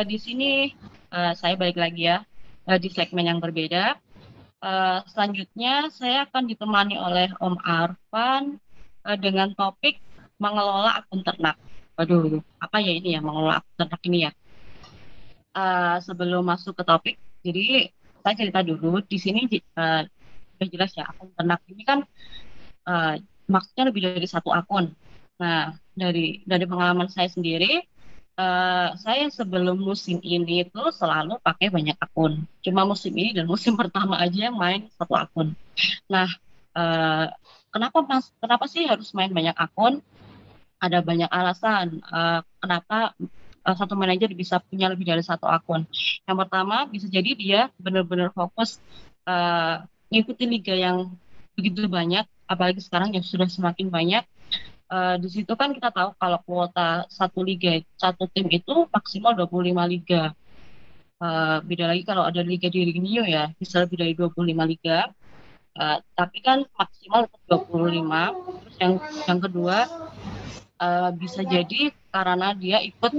uh, di sini uh, saya balik lagi ya uh, di segmen yang berbeda. Uh, selanjutnya saya akan ditemani oleh Om Arfan uh, dengan topik mengelola akun ternak. Waduh, apa ya ini ya mengelola akun ternak ini ya? Uh, sebelum masuk ke topik, jadi saya cerita dulu di sini uh, jelas ya akun ternak ini kan uh, maksudnya lebih dari satu akun. Nah, dari dari pengalaman saya sendiri, uh, saya sebelum musim ini itu selalu pakai banyak akun. Cuma musim ini dan musim pertama aja yang main satu akun. Nah, uh, kenapa mas? Kenapa sih harus main banyak akun? Ada banyak alasan uh, kenapa uh, satu manajer bisa punya lebih dari satu akun. Yang pertama bisa jadi dia benar-benar fokus uh, ngikutin liga yang begitu banyak apalagi sekarang yang sudah semakin banyak uh, di situ kan kita tahu kalau kuota satu liga satu tim itu maksimal 25 liga. Uh, beda lagi kalau ada liga di Rinio ya bisa lebih dari 25 liga. Uh, tapi kan maksimal tetap 25 terus yang yang kedua uh, bisa jadi karena dia ikut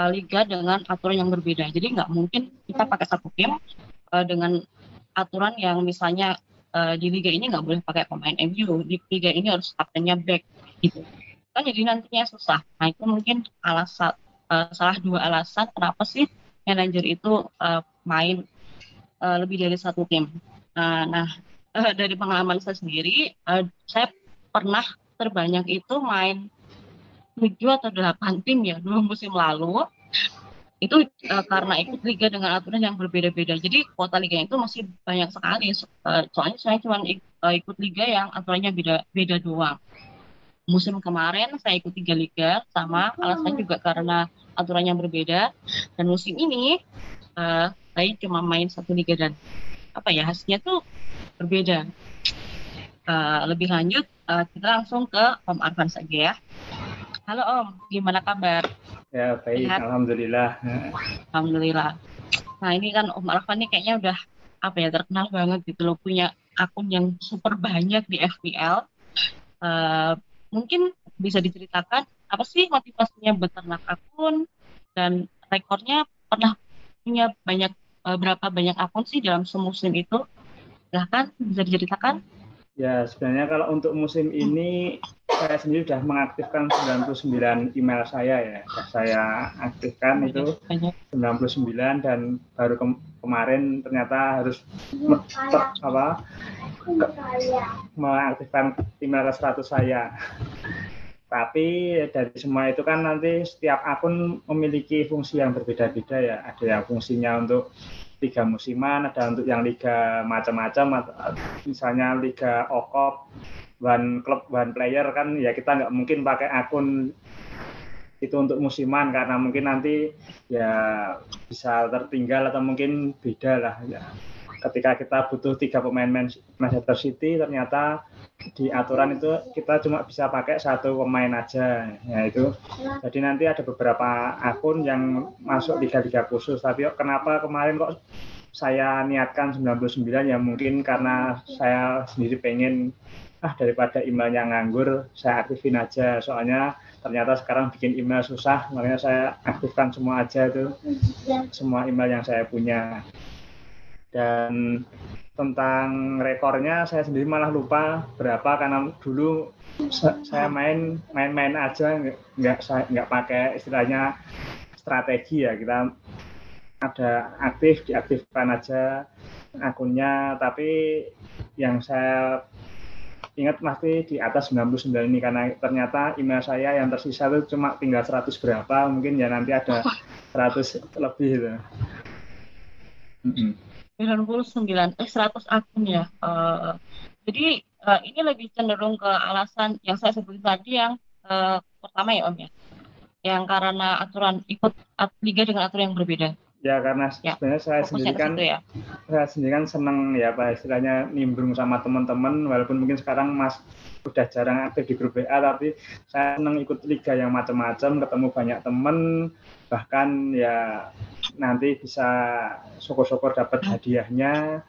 uh, liga dengan aturan yang berbeda. Jadi nggak mungkin kita pakai satu tim uh, dengan aturan yang misalnya uh, di liga ini nggak boleh pakai pemain MU di liga ini harus kaptennya back gitu. Kan jadi nantinya susah. Nah itu mungkin alasan uh, salah dua alasan kenapa sih manajer itu uh, main uh, lebih dari satu tim. Uh, nah uh, dari pengalaman saya sendiri uh, saya pernah terbanyak itu main tujuh atau delapan tim ya dua musim lalu itu uh, karena ikut liga dengan aturan yang berbeda-beda. Jadi kuota liga itu masih banyak sekali. Uh, soalnya saya cuma ik, uh, ikut liga yang aturannya beda beda doang. Musim kemarin saya ikut tiga liga sama alasan juga karena aturannya berbeda. Dan musim ini uh, saya cuma main satu liga dan apa ya hasilnya tuh berbeda. Uh, lebih lanjut uh, kita langsung ke Om Arfan saja ya. Halo Om, gimana kabar? Ya baik, Sehat? alhamdulillah. Alhamdulillah. Nah ini kan Om Arfan ini kayaknya udah apa ya terkenal banget gitu loh punya akun yang super banyak di FPL. Uh, eh, mungkin bisa diceritakan apa sih motivasinya beternak akun dan rekornya pernah punya banyak uh, berapa banyak akun sih dalam semusim itu? Silahkan bisa diceritakan. Ya, sebenarnya kalau untuk musim ini saya sendiri sudah mengaktifkan 99 email saya ya. Sudah saya aktifkan itu 99 dan baru ke kemarin ternyata harus apa mengaktifkan email 100 saya. Tapi dari semua itu kan nanti setiap akun memiliki fungsi yang berbeda-beda ya. Ada yang fungsinya untuk liga musiman, ada untuk yang liga macam-macam, misalnya liga okop, one club, one player kan ya kita nggak mungkin pakai akun itu untuk musiman karena mungkin nanti ya bisa tertinggal atau mungkin beda lah ya. Ketika kita butuh tiga pemain Manchester City ternyata di aturan itu kita cuma bisa pakai satu pemain aja ya itu. Jadi nanti ada beberapa akun yang masuk liga-liga khusus. Tapi kenapa kemarin kok saya niatkan 99 ya mungkin karena saya sendiri pengen ah daripada emailnya nganggur saya aktifin aja. Soalnya ternyata sekarang bikin email susah makanya saya aktifkan semua aja itu. Semua email yang saya punya. Dan tentang rekornya saya sendiri malah lupa berapa karena dulu saya main main-main aja nggak saya nggak pakai istilahnya strategi ya. Kita ada aktif diaktifkan aja akunnya. Tapi yang saya ingat masih di atas 99 ini karena ternyata email saya yang tersisa itu cuma tinggal 100 berapa mungkin ya nanti ada 100 lebih itu. Mm -hmm. 99 eh 100 akun ya. Uh, jadi uh, ini lebih cenderung ke alasan yang saya sebut tadi yang uh, pertama ya Om ya. Yang karena aturan ikut liga dengan aturan yang berbeda. Ya karena ya, sebenarnya saya sendiri kan ya. saya sendiri kan seneng ya Pak istilahnya nimbrung sama teman-teman walaupun mungkin sekarang Mas udah jarang aktif di grup WA tapi saya seneng ikut liga yang macam-macam ketemu banyak teman bahkan ya nanti bisa syukur-syukur dapat hadiahnya.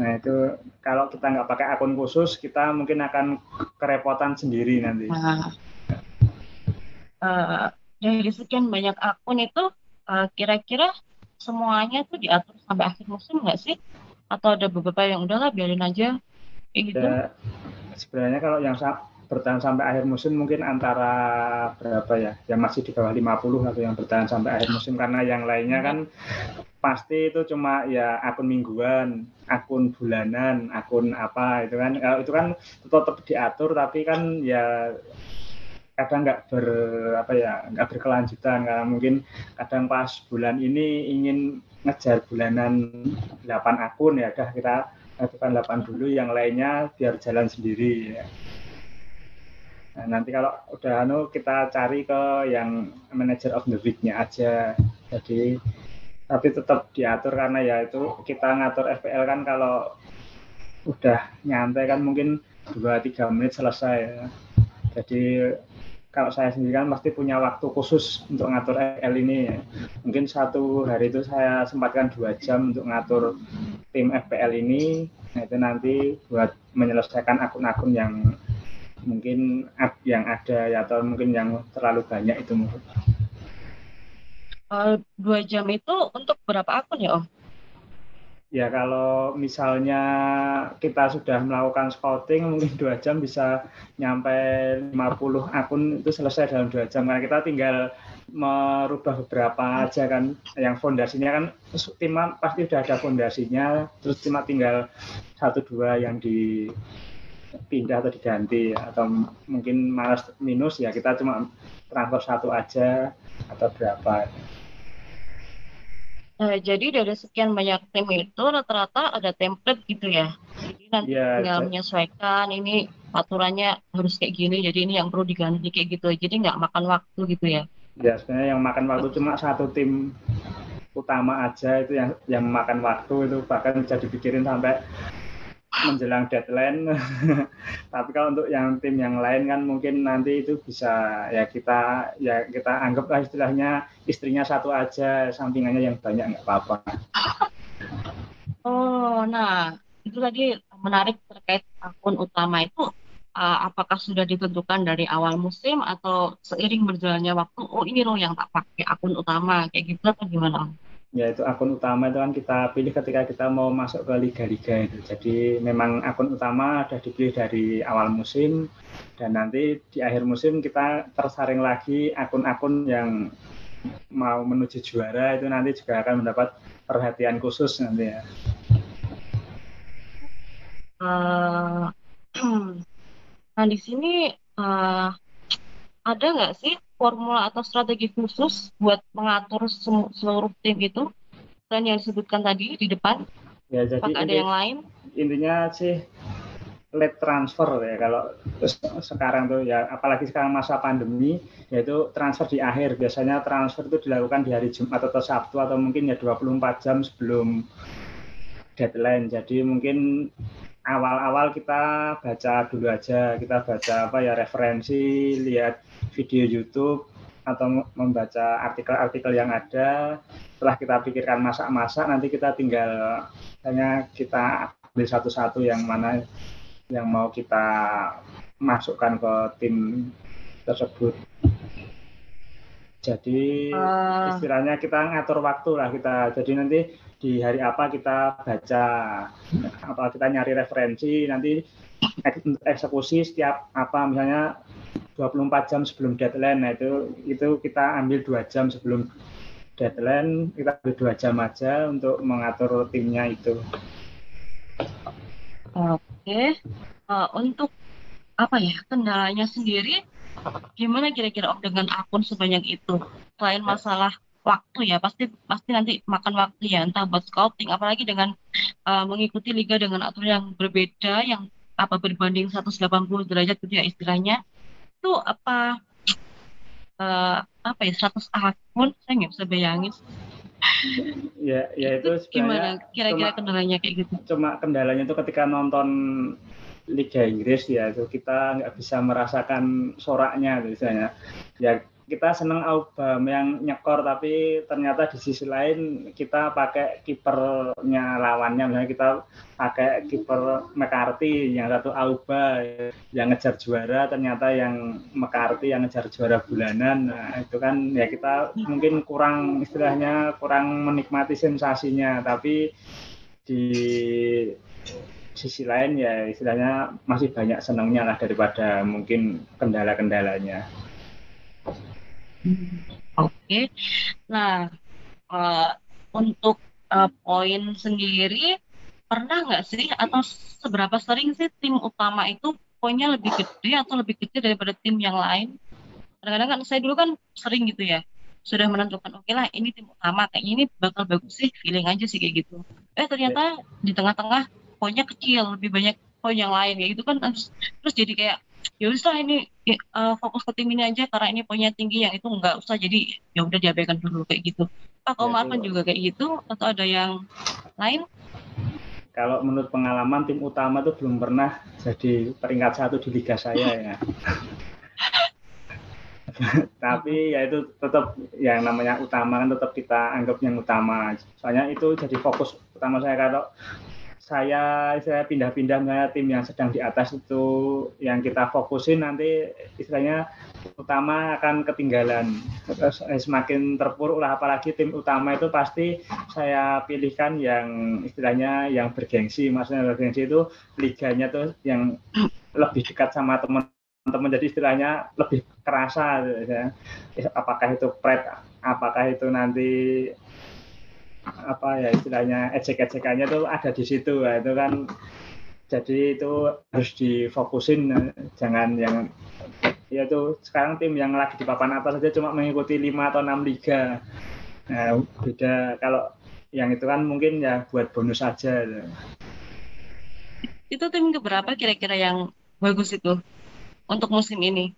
Nah itu kalau kita nggak pakai akun khusus kita mungkin akan kerepotan sendiri nanti. Nah, uh, dari sekian banyak akun itu uh, kira-kira semuanya tuh diatur sampai akhir musim nggak sih? Atau ada beberapa yang udahlah biarin aja. Kayak gitu? Ya, sebenarnya kalau yang bertahan sampai akhir musim mungkin antara berapa ya? Yang masih di bawah 50 atau yang bertahan sampai akhir musim. Karena yang lainnya kan pasti itu cuma ya akun mingguan, akun bulanan, akun apa itu kan. Kalau itu kan tetap diatur tapi kan ya kadang nggak ber apa ya nggak berkelanjutan karena mungkin kadang pas bulan ini ingin ngejar bulanan 8 akun ya udah kita lakukan 8 dulu yang lainnya biar jalan sendiri ya. Nah, nanti kalau udah anu kita cari ke yang manager of the week-nya aja. Jadi tapi tetap diatur karena ya itu kita ngatur FPL kan kalau udah nyantai kan mungkin 2-3 menit selesai ya. Jadi kalau saya sendiri kan pasti punya waktu khusus untuk ngatur FPL ini ya. Mungkin satu hari itu saya sempatkan dua jam untuk ngatur tim FPL ini. Nah itu nanti buat menyelesaikan akun-akun yang mungkin yang ada ya atau mungkin yang terlalu banyak itu. Uh, dua jam itu untuk berapa akun ya Om? Ya kalau misalnya kita sudah melakukan scouting mungkin dua jam bisa nyampe 50 akun itu selesai dalam dua jam karena kita tinggal merubah beberapa aja kan yang fondasinya kan tim pasti sudah ada fondasinya terus cuma tinggal satu dua yang di pindah atau diganti atau mungkin malas minus ya kita cuma transfer satu aja atau berapa. Nah, jadi dari sekian banyak tim itu rata-rata ada template gitu ya. Jadi nanti ya, tinggal menyesuaikan ini aturannya harus kayak gini, jadi ini yang perlu diganti kayak gitu. Jadi nggak makan waktu gitu ya. Ya sebenarnya yang makan waktu cuma satu tim utama aja itu yang yang makan waktu itu bahkan bisa dipikirin sampai menjelang deadline. Tapi kalau untuk yang tim yang lain kan mungkin nanti itu bisa ya kita ya kita anggaplah istilahnya istrinya satu aja, sampingannya yang banyak nggak apa-apa. Oh, nah itu tadi menarik terkait akun utama itu uh, apakah sudah ditentukan dari awal musim atau seiring berjalannya waktu oh ini loh yang tak pakai akun utama kayak gitu atau gimana? Yaitu akun utama itu kan kita pilih ketika kita mau masuk ke liga-liga itu. Jadi memang akun utama sudah dipilih dari awal musim dan nanti di akhir musim kita tersaring lagi akun-akun yang mau menuju juara itu nanti juga akan mendapat perhatian khusus nanti ya. Uh, nah di sini uh, ada nggak sih formula atau strategi khusus buat mengatur seluruh tim itu dan yang disebutkan tadi di depan? Ya, jadi Apakah ada yang lain? Intinya sih late transfer ya kalau sekarang tuh ya apalagi sekarang masa pandemi yaitu transfer di akhir biasanya transfer itu dilakukan di hari Jumat atau Sabtu atau mungkin ya 24 jam sebelum deadline jadi mungkin awal-awal kita baca dulu aja kita baca apa ya referensi lihat video YouTube atau membaca artikel-artikel yang ada. Setelah kita pikirkan masak-masak, nanti kita tinggal hanya kita ambil satu-satu yang mana yang mau kita masukkan ke tim tersebut. Jadi uh. istilahnya kita ngatur waktu lah kita. Jadi nanti di hari apa kita baca, apa kita nyari referensi, nanti eksekusi setiap apa misalnya 24 jam sebelum deadline. Nah itu itu kita ambil dua jam sebelum deadline, kita ambil dua jam aja untuk mengatur timnya itu. Oke, uh, untuk apa ya kendalanya sendiri, gimana kira-kira om dengan akun sebanyak itu? Selain masalah waktu ya, pasti pasti nanti makan waktu ya, entah buat scouting, apalagi dengan uh, mengikuti liga dengan aturan yang berbeda, yang apa berbanding 180 derajat gitu ya istilahnya. Itu apa uh, apa ya 100 akun? Saya nggak bisa bayangin. Ya ya itu, itu gimana? Kira-kira kendalanya kayak gitu? cuma kendalanya itu ketika nonton Liga Inggris ya itu kita nggak bisa merasakan soraknya misalnya ya kita seneng yang nyekor tapi ternyata di sisi lain kita pakai kipernya lawannya. Misalnya kita pakai kiper McCarthy yang satu Auba yang ngejar juara ternyata yang McCarthy yang ngejar juara bulanan. Nah itu kan ya kita mungkin kurang istilahnya kurang menikmati sensasinya. Tapi di sisi lain ya istilahnya masih banyak senangnya lah daripada mungkin kendala-kendalanya. Oke, nah uh, untuk uh, poin sendiri pernah nggak sih atau seberapa sering sih tim utama itu poinnya lebih gede atau lebih kecil daripada tim yang lain? Kadang-kadang kan saya dulu kan sering gitu ya, sudah menentukan oke okay lah ini tim utama kayaknya ini bakal bagus sih feeling aja sih kayak gitu. Eh ternyata di tengah-tengah poinnya kecil lebih banyak poin yang lain ya itu kan. Terus, terus jadi kayak ya usah ini uh, fokus ke tim ini aja karena ini poinnya tinggi yang itu nggak usah jadi ya udah diabaikan dulu kayak gitu. Pak Komar ya, kan juga kayak gitu atau ada yang lain? Kalau menurut pengalaman tim utama tuh belum pernah jadi peringkat satu di liga saya ya. Tapi ya itu tetap yang namanya utama kan tetap kita anggap yang utama. Soalnya itu jadi fokus utama saya kalau saya saya pindah-pindah misalnya tim yang sedang di atas itu yang kita fokusin nanti istilahnya utama akan ketinggalan terus eh, semakin terpuruk lah apalagi tim utama itu pasti saya pilihkan yang istilahnya yang bergengsi maksudnya bergengsi itu liganya tuh yang lebih dekat sama teman teman jadi istilahnya lebih kerasa ya. apakah itu pret apakah itu nanti apa ya istilahnya ecek-ecekannya tuh ada di situ. Ya, itu kan jadi itu harus difokusin jangan yang ya itu sekarang tim yang lagi di papan atas saja cuma mengikuti lima atau enam liga. Nah, beda kalau yang itu kan mungkin ya buat bonus saja itu tim keberapa kira-kira yang bagus itu untuk musim ini?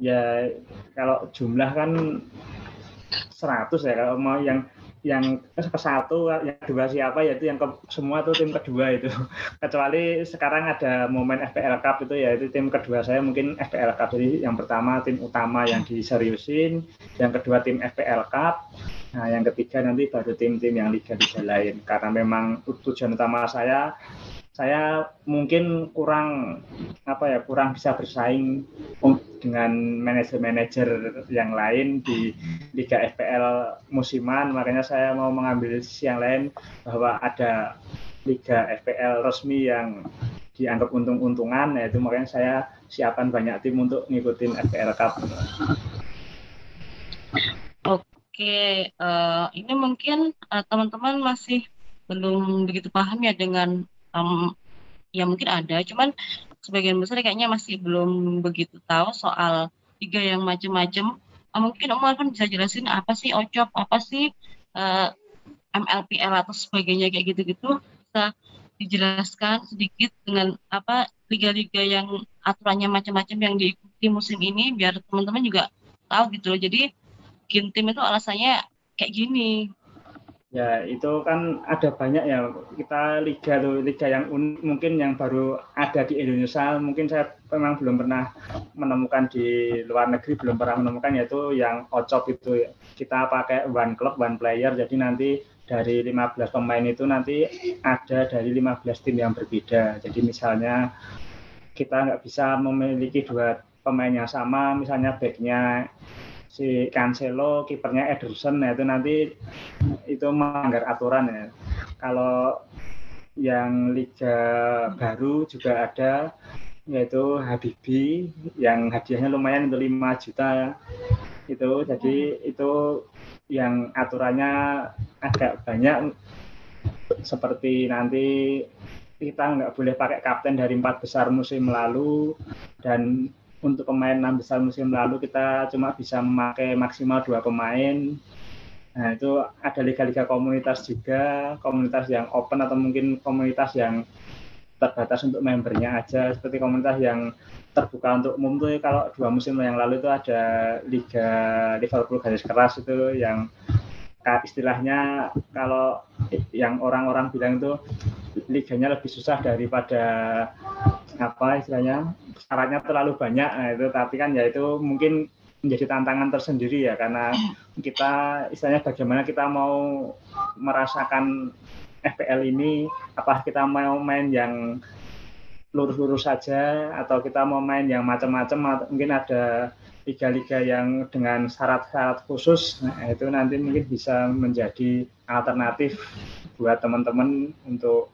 Ya kalau jumlah kan 100 ya kalau mau yang yang ke satu yang kedua siapa yaitu yang ke, semua tuh tim kedua itu. Kecuali sekarang ada momen FPL Cup itu ya itu tim kedua saya mungkin FPL Cup. Jadi yang pertama tim utama yang diseriusin yang kedua tim FPL Cup. Nah yang ketiga nanti baru tim-tim yang liga-liga lain. Karena memang tujuan utama saya saya mungkin kurang apa ya kurang bisa bersaing dengan manajer-manajer yang lain di Liga FPL musiman makanya saya mau mengambil sisi yang lain bahwa ada Liga FPL resmi yang dianggap untung-untungan yaitu makanya saya siapkan banyak tim untuk ngikutin FPL Cup. Oke, uh, ini mungkin uh, teman-teman masih belum begitu paham ya dengan um, ya mungkin ada cuman sebagian besar kayaknya masih belum begitu tahu soal tiga yang macam-macam uh, mungkin Om Alvan bisa jelasin apa sih OCOP apa sih uh, eh, MLPL atau sebagainya kayak gitu-gitu. Bisa dijelaskan sedikit dengan apa liga-liga yang aturannya macam-macam yang diikuti musim ini biar teman-teman juga tahu gitu loh. Jadi tim itu alasannya kayak gini Ya, itu kan ada banyak ya kita liga tuh liga yang unik mungkin yang baru ada di Indonesia. Mungkin saya memang belum pernah menemukan di luar negeri belum pernah menemukan yaitu yang ocop itu kita pakai one club one player. Jadi nanti dari 15 pemain itu nanti ada dari 15 tim yang berbeda. Jadi misalnya kita nggak bisa memiliki dua pemain yang sama, misalnya backnya si Cancelo, kipernya Ederson, nah itu nanti itu melanggar aturan ya. Kalau yang liga baru juga ada yaitu Habibi yang hadiahnya lumayan untuk 5 juta itu jadi itu yang aturannya agak banyak seperti nanti kita nggak boleh pakai kapten dari empat besar musim lalu dan untuk pemain enam besar musim lalu kita cuma bisa memakai maksimal dua pemain. Nah itu ada liga-liga komunitas juga, komunitas yang open atau mungkin komunitas yang terbatas untuk membernya aja, seperti komunitas yang terbuka untuk umum tuh kalau dua musim yang lalu itu ada liga Liverpool garis keras itu yang istilahnya kalau yang orang-orang bilang itu liganya lebih susah daripada apa istilahnya syaratnya terlalu banyak nah itu tapi kan ya itu mungkin menjadi tantangan tersendiri ya karena kita istilahnya bagaimana kita mau merasakan FPL ini apakah kita mau main yang lurus-lurus saja atau kita mau main yang macam-macam mungkin ada liga-liga yang dengan syarat-syarat khusus nah, itu nanti mungkin bisa menjadi alternatif buat teman-teman untuk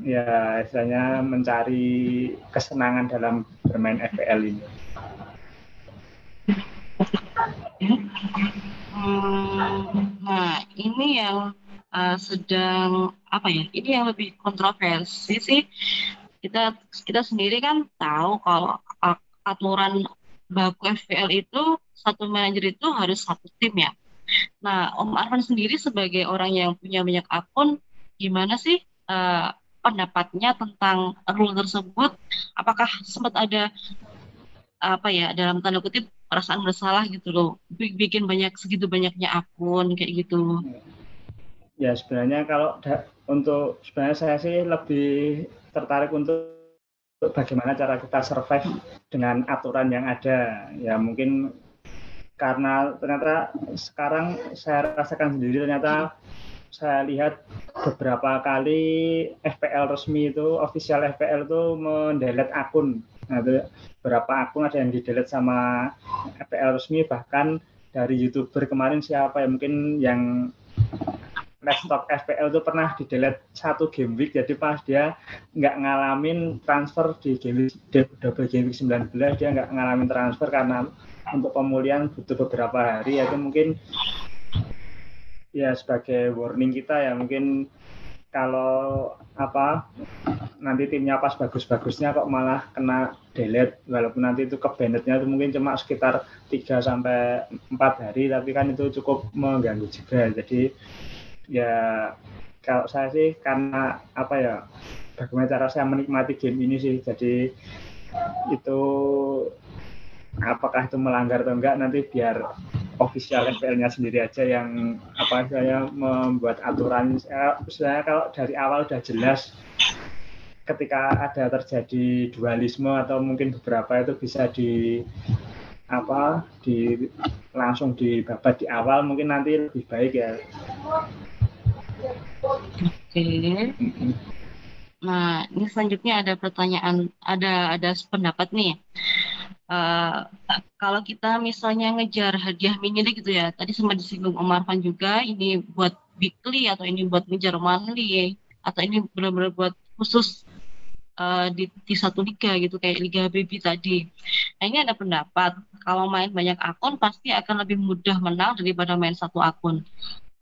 ya istilahnya mencari kesenangan dalam bermain FPL ini. Hmm, nah ini yang uh, sedang apa ya? Ini yang lebih kontroversi sih kita kita sendiri kan tahu kalau aturan baku FPL itu satu manajer itu harus satu tim ya. Nah, Om Arfan sendiri sebagai orang yang punya banyak akun, gimana sih uh, pendapatnya tentang rule tersebut? Apakah sempat ada apa ya dalam tanda kutip perasaan bersalah gitu loh, bikin banyak segitu banyaknya akun kayak gitu? Ya sebenarnya kalau untuk sebenarnya saya sih lebih tertarik untuk bagaimana cara kita survive dengan aturan yang ada. Ya mungkin karena ternyata sekarang saya rasakan sendiri ternyata saya lihat beberapa kali FPL resmi itu, official FPL itu mendelete akun. Nah, itu beberapa akun ada yang didelete sama FPL resmi, bahkan dari youtuber kemarin siapa ya mungkin yang Stock FPL itu pernah di delete satu game week jadi pas dia nggak ngalamin transfer di game week double game week 19 dia nggak ngalamin transfer karena untuk pemulihan butuh beberapa hari itu mungkin ya sebagai warning kita ya mungkin kalau apa nanti timnya pas bagus-bagusnya kok malah kena delete. Walaupun nanti itu ke itu mungkin cuma sekitar 3 sampai 4 hari tapi kan itu cukup mengganggu juga. Jadi ya kalau saya sih karena apa ya bagaimana cara saya menikmati game ini sih. Jadi itu apakah itu melanggar atau enggak nanti biar official FPL-nya sendiri aja yang apa saya membuat aturan saya kalau dari awal udah jelas ketika ada terjadi dualisme atau mungkin beberapa itu bisa di apa di langsung dibabat di awal mungkin nanti lebih baik ya Oke. Nah, ini selanjutnya ada pertanyaan, ada ada pendapat nih. Uh, kalau kita misalnya ngejar hadiah mini gitu ya, tadi sempat disinggung Om Arfan juga, ini buat weekly atau ini buat ngejar monthly atau ini benar-benar buat khusus uh, di, di satu liga gitu kayak Liga Baby tadi. Nah ini ada pendapat kalau main banyak akun pasti akan lebih mudah menang daripada main satu akun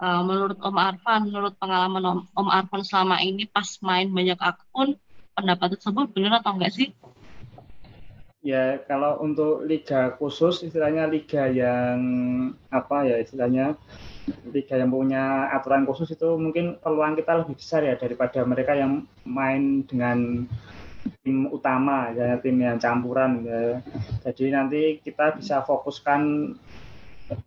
uh, menurut Om Arfan, menurut pengalaman Om, Om Arfan selama ini pas main banyak akun, pendapat tersebut benar atau enggak sih? Ya, kalau untuk liga khusus, istilahnya liga yang apa ya istilahnya liga yang punya aturan khusus itu mungkin peluang kita lebih besar ya daripada mereka yang main dengan tim utama ya tim yang campuran ya. Jadi nanti kita bisa fokuskan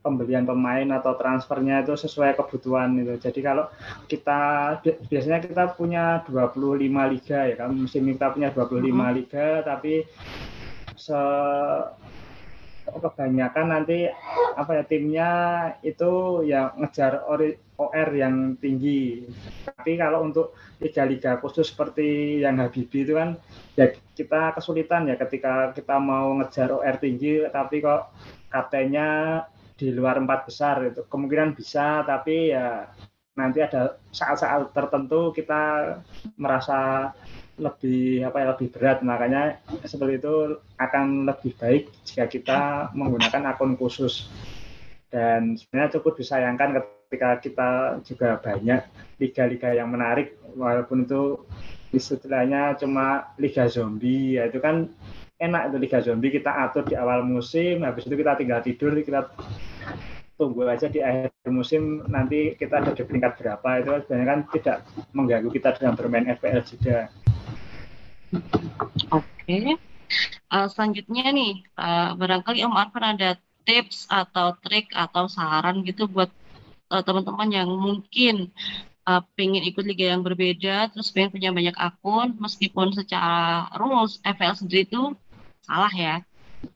pembelian pemain atau transfernya itu sesuai kebutuhan itu. Jadi kalau kita biasanya kita punya 25 liga ya kan musim kita punya 25 hmm. liga tapi se kebanyakan nanti apa ya timnya itu yang ngejar OR yang tinggi. Tapi kalau untuk liga-liga khusus seperti yang Habibi itu kan ya kita kesulitan ya ketika kita mau ngejar OR tinggi tapi kok kaptennya di luar empat besar itu kemungkinan bisa tapi ya nanti ada saat-saat tertentu kita merasa lebih apa ya lebih berat. Makanya seperti itu akan lebih baik jika kita menggunakan akun khusus. Dan sebenarnya cukup disayangkan ketika kita juga banyak liga-liga yang menarik walaupun itu istilahnya cuma liga zombie. Ya itu kan enak itu Liga Zombie. Kita atur di awal musim habis itu kita tinggal tidur kita tunggu aja di akhir musim nanti kita ada di peringkat berapa. Itu sebenarnya kan tidak mengganggu kita dalam bermain FPL juga. Oke, okay. uh, selanjutnya nih uh, barangkali Om Arfan ada tips atau trik atau saran gitu buat uh, teman-teman yang mungkin uh, pengen ikut liga yang berbeda, terus pengen punya banyak akun, meskipun secara rules FPL sendiri itu salah ya.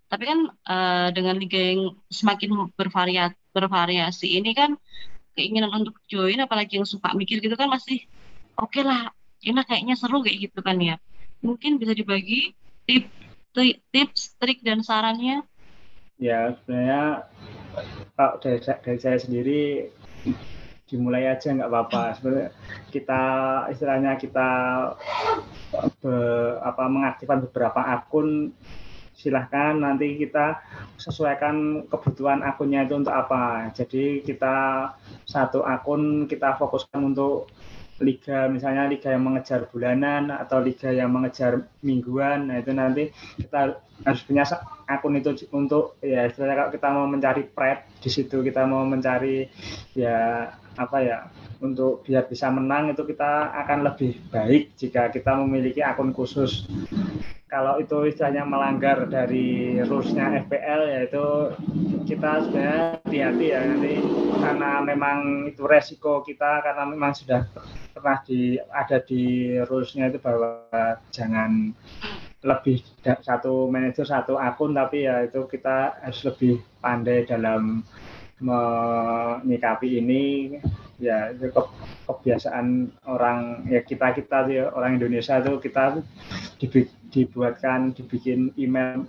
Tapi kan uh, dengan liga yang semakin bervariasi, bervariasi ini kan keinginan untuk join apalagi yang suka mikir gitu kan masih oke okay lah ini kayaknya seru kayak gitu kan ya mungkin bisa dibagi tips tips trik dan sarannya. Ya sebenarnya kalau dari, dari saya sendiri dimulai aja nggak apa-apa. Sebenarnya kita istilahnya kita be, apa mengaktifkan beberapa akun. Silahkan nanti kita sesuaikan kebutuhan akunnya itu untuk apa. Jadi kita satu akun kita fokuskan untuk liga misalnya liga yang mengejar bulanan atau liga yang mengejar mingguan nah itu nanti kita harus punya akun itu untuk ya istilahnya kalau kita mau mencari prep di situ kita mau mencari ya apa ya untuk biar bisa menang itu kita akan lebih baik jika kita memiliki akun khusus. Kalau itu istilahnya melanggar dari rulesnya FPL yaitu kita sebenarnya hati-hati ya nanti karena memang itu resiko kita karena memang sudah pernah di ada di rulesnya itu bahwa jangan lebih satu manajer satu akun tapi ya itu kita harus lebih pandai dalam menyikapi ini. Ya itu kebiasaan orang ya kita kita sih orang Indonesia itu kita dibuatkan dibikin email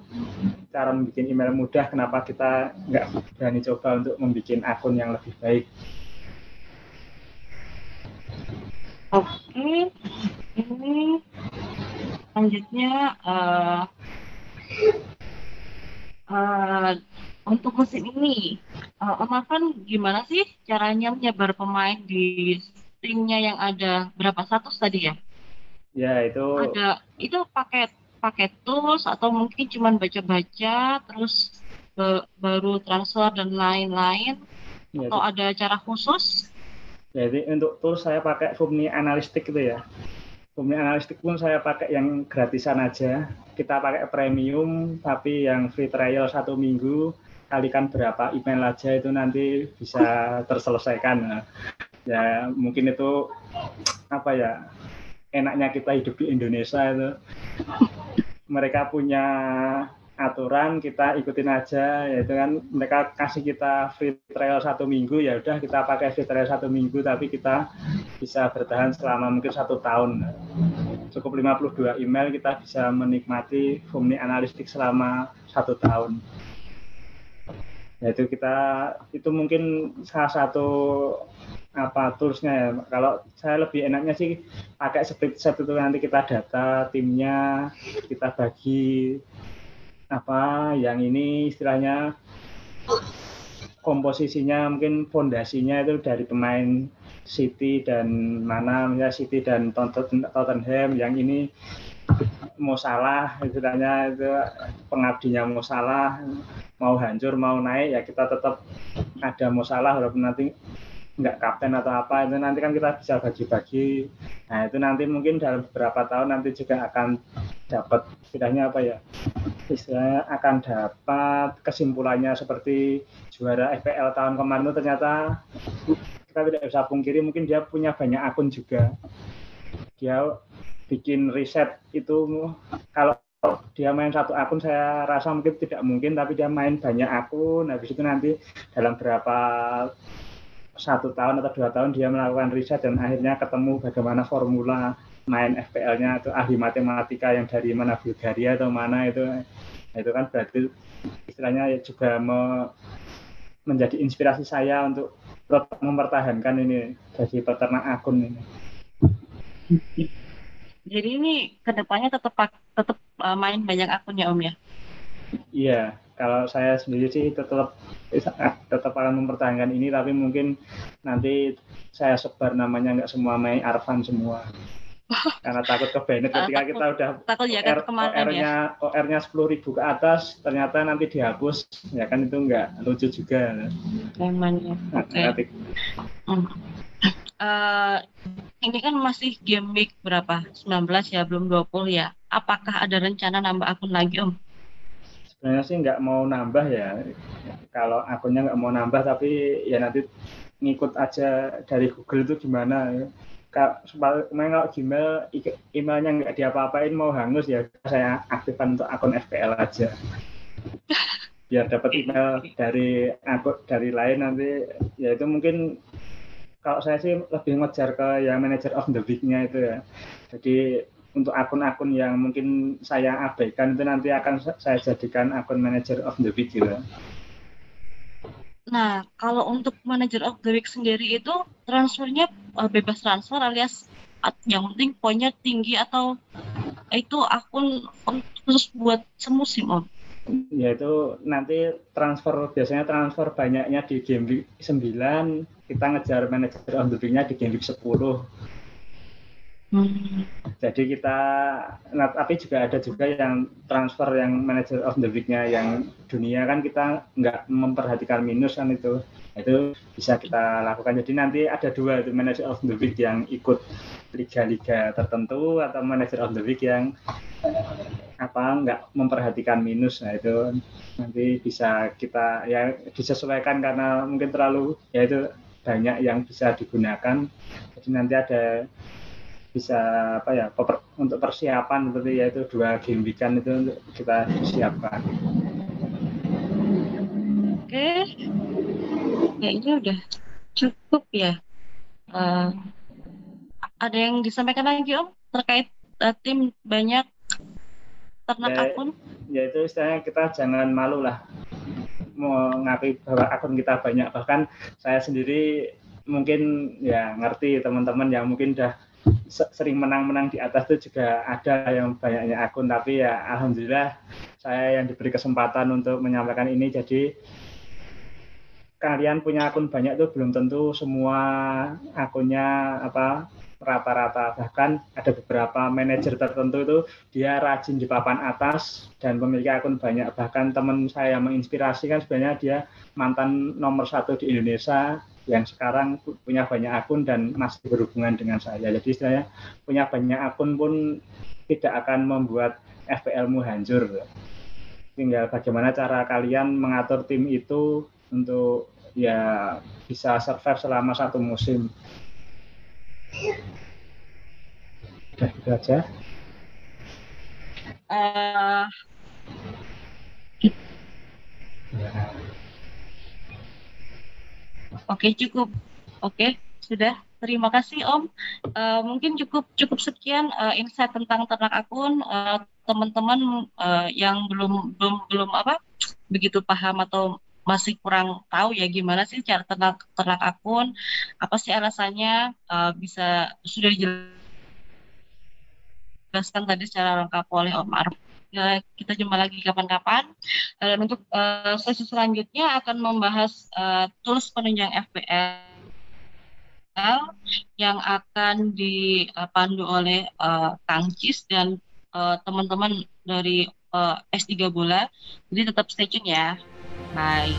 cara membuat email mudah. Kenapa kita nggak berani coba untuk membuat akun yang lebih baik oke ini selanjutnya uh, uh, untuk musim ini uh, Om Afan gimana sih caranya menyebar pemain di timnya yang ada berapa status tadi ya Ya itu. Ada itu paket paket tools atau mungkin cuma baca-baca terus be, baru transfer dan lain-lain ya, atau itu. ada cara khusus? Jadi untuk tools saya pakai Fumni Analytics itu ya. Fumni Analytics pun saya pakai yang gratisan aja. Kita pakai premium tapi yang free trial satu minggu kalikan berapa email aja itu nanti bisa terselesaikan. Ya mungkin itu apa ya enaknya kita hidup di Indonesia itu mereka punya aturan kita ikutin aja yaitu kan mereka kasih kita free trial satu minggu ya udah kita pakai free trial satu minggu tapi kita bisa bertahan selama mungkin satu tahun cukup 52 email kita bisa menikmati Fumni Analytics selama satu tahun yaitu kita itu mungkin salah satu apa toolsnya ya. Kalau saya lebih enaknya sih pakai split itu nanti kita data timnya, kita bagi apa yang ini istilahnya komposisinya mungkin fondasinya itu dari pemain City dan mana misalnya City dan Tottenham yang ini mau salah istilahnya itu pengabdinya mau salah mau hancur mau naik ya kita tetap ada mau salah walaupun nanti nggak kapten atau apa itu nanti kan kita bisa bagi-bagi. Nah itu nanti mungkin dalam beberapa tahun nanti juga akan dapat istilahnya apa ya istilahnya akan dapat kesimpulannya seperti juara FPL tahun kemarin itu ternyata kita tidak bisa pungkiri mungkin dia punya banyak akun juga. Dia bikin riset itu kalau dia main satu akun saya rasa mungkin tidak mungkin tapi dia main banyak akun habis itu nanti dalam berapa satu tahun atau dua tahun dia melakukan riset dan akhirnya ketemu bagaimana formula main FPL-nya atau ahli matematika yang dari mana Bulgaria atau mana itu itu kan berarti istilahnya juga me, menjadi inspirasi saya untuk mempertahankan ini jadi peternak akun ini. Jadi ini ke depannya tetap tetap uh, main banyak akun ya Om ya? Iya, kalau saya sendiri sih tetap tetap akan mempertahankan ini tapi mungkin nanti saya sebar namanya nggak semua main Arfan semua karena takut ke Bennett ah, ketika kita udah takut ya, OR, OR-nya ya. OR-nya sepuluh ribu ke atas ternyata nanti dihapus ya kan itu nggak lucu juga Memang ya. Okay. Hmm. Uh, ini kan masih game week berapa? 19 ya, belum 20 ya. Apakah ada rencana nambah akun lagi, Om? sebenarnya sih nggak mau nambah ya kalau akunnya nggak mau nambah tapi ya nanti ngikut aja dari Google itu gimana ya. Kemarin kalau Gmail emailnya nggak diapa-apain mau hangus ya saya aktifkan untuk akun FPL aja. Biar dapat email dari akun dari lain nanti. Ya itu mungkin kalau saya sih lebih ngejar ke yang manager of the week-nya itu ya. Jadi untuk akun-akun yang mungkin saya abaikan itu nanti akan saya jadikan akun manager of the week gitu. Nah, kalau untuk manager of the week sendiri itu transfernya uh, bebas transfer alias yang penting poinnya tinggi atau itu akun khusus buat semusim om? Ya itu nanti transfer biasanya transfer banyaknya di game week 9 kita ngejar the week-nya di game week 10 Jadi kita, tapi juga ada juga yang transfer yang manager of the week-nya yang dunia kan kita nggak memperhatikan minus kan itu, itu bisa kita lakukan. Jadi nanti ada dua itu manager of the week yang ikut liga-liga tertentu atau manager of the week yang apa nggak memperhatikan minus. Nah itu nanti bisa kita ya disesuaikan karena mungkin terlalu ya itu banyak yang bisa digunakan. Jadi nanti ada bisa apa ya untuk persiapan seperti yaitu dua game weekend itu untuk kita siapkan. Oke, kayaknya udah cukup ya. Uh, ada yang disampaikan lagi om terkait uh, tim banyak ternak ya, akun? Ya itu istilahnya kita jangan malu lah mengakui bahwa akun kita banyak bahkan saya sendiri mungkin ya ngerti teman-teman yang mungkin udah sering menang-menang di atas itu juga ada yang banyaknya akun tapi ya alhamdulillah saya yang diberi kesempatan untuk menyampaikan ini. Jadi kalian punya akun banyak itu belum tentu semua akunnya apa rata-rata. Bahkan ada beberapa manajer tertentu itu dia rajin di papan atas dan memiliki akun banyak. Bahkan teman saya yang menginspirasi kan sebenarnya dia mantan nomor satu di Indonesia yang sekarang punya banyak akun dan masih berhubungan dengan saya. Jadi saya punya banyak akun pun tidak akan membuat FPL-mu hancur. Tinggal bagaimana cara kalian mengatur tim itu untuk ya bisa survive selama satu musim. Udah gitu aja. Uh, Oke, cukup. Oke, sudah. Terima kasih Om. Uh, mungkin cukup cukup sekian uh, insight tentang ternak akun. Uh, teman-teman uh, yang belum belum belum apa begitu paham atau masih kurang tahu ya gimana sih cara ternak ternak akun, apa sih alasannya uh, bisa sudah dijelaskan tadi secara lengkap oleh Om Arf ya, kita jumpa lagi kapan-kapan. Dan untuk uh, sesi selanjutnya akan membahas uh, tools penunjang FPL yang akan dipandu oleh uh, Kang Cis dan teman-teman uh, dari uh, S3 Bola. Jadi tetap stay tune ya. Bye.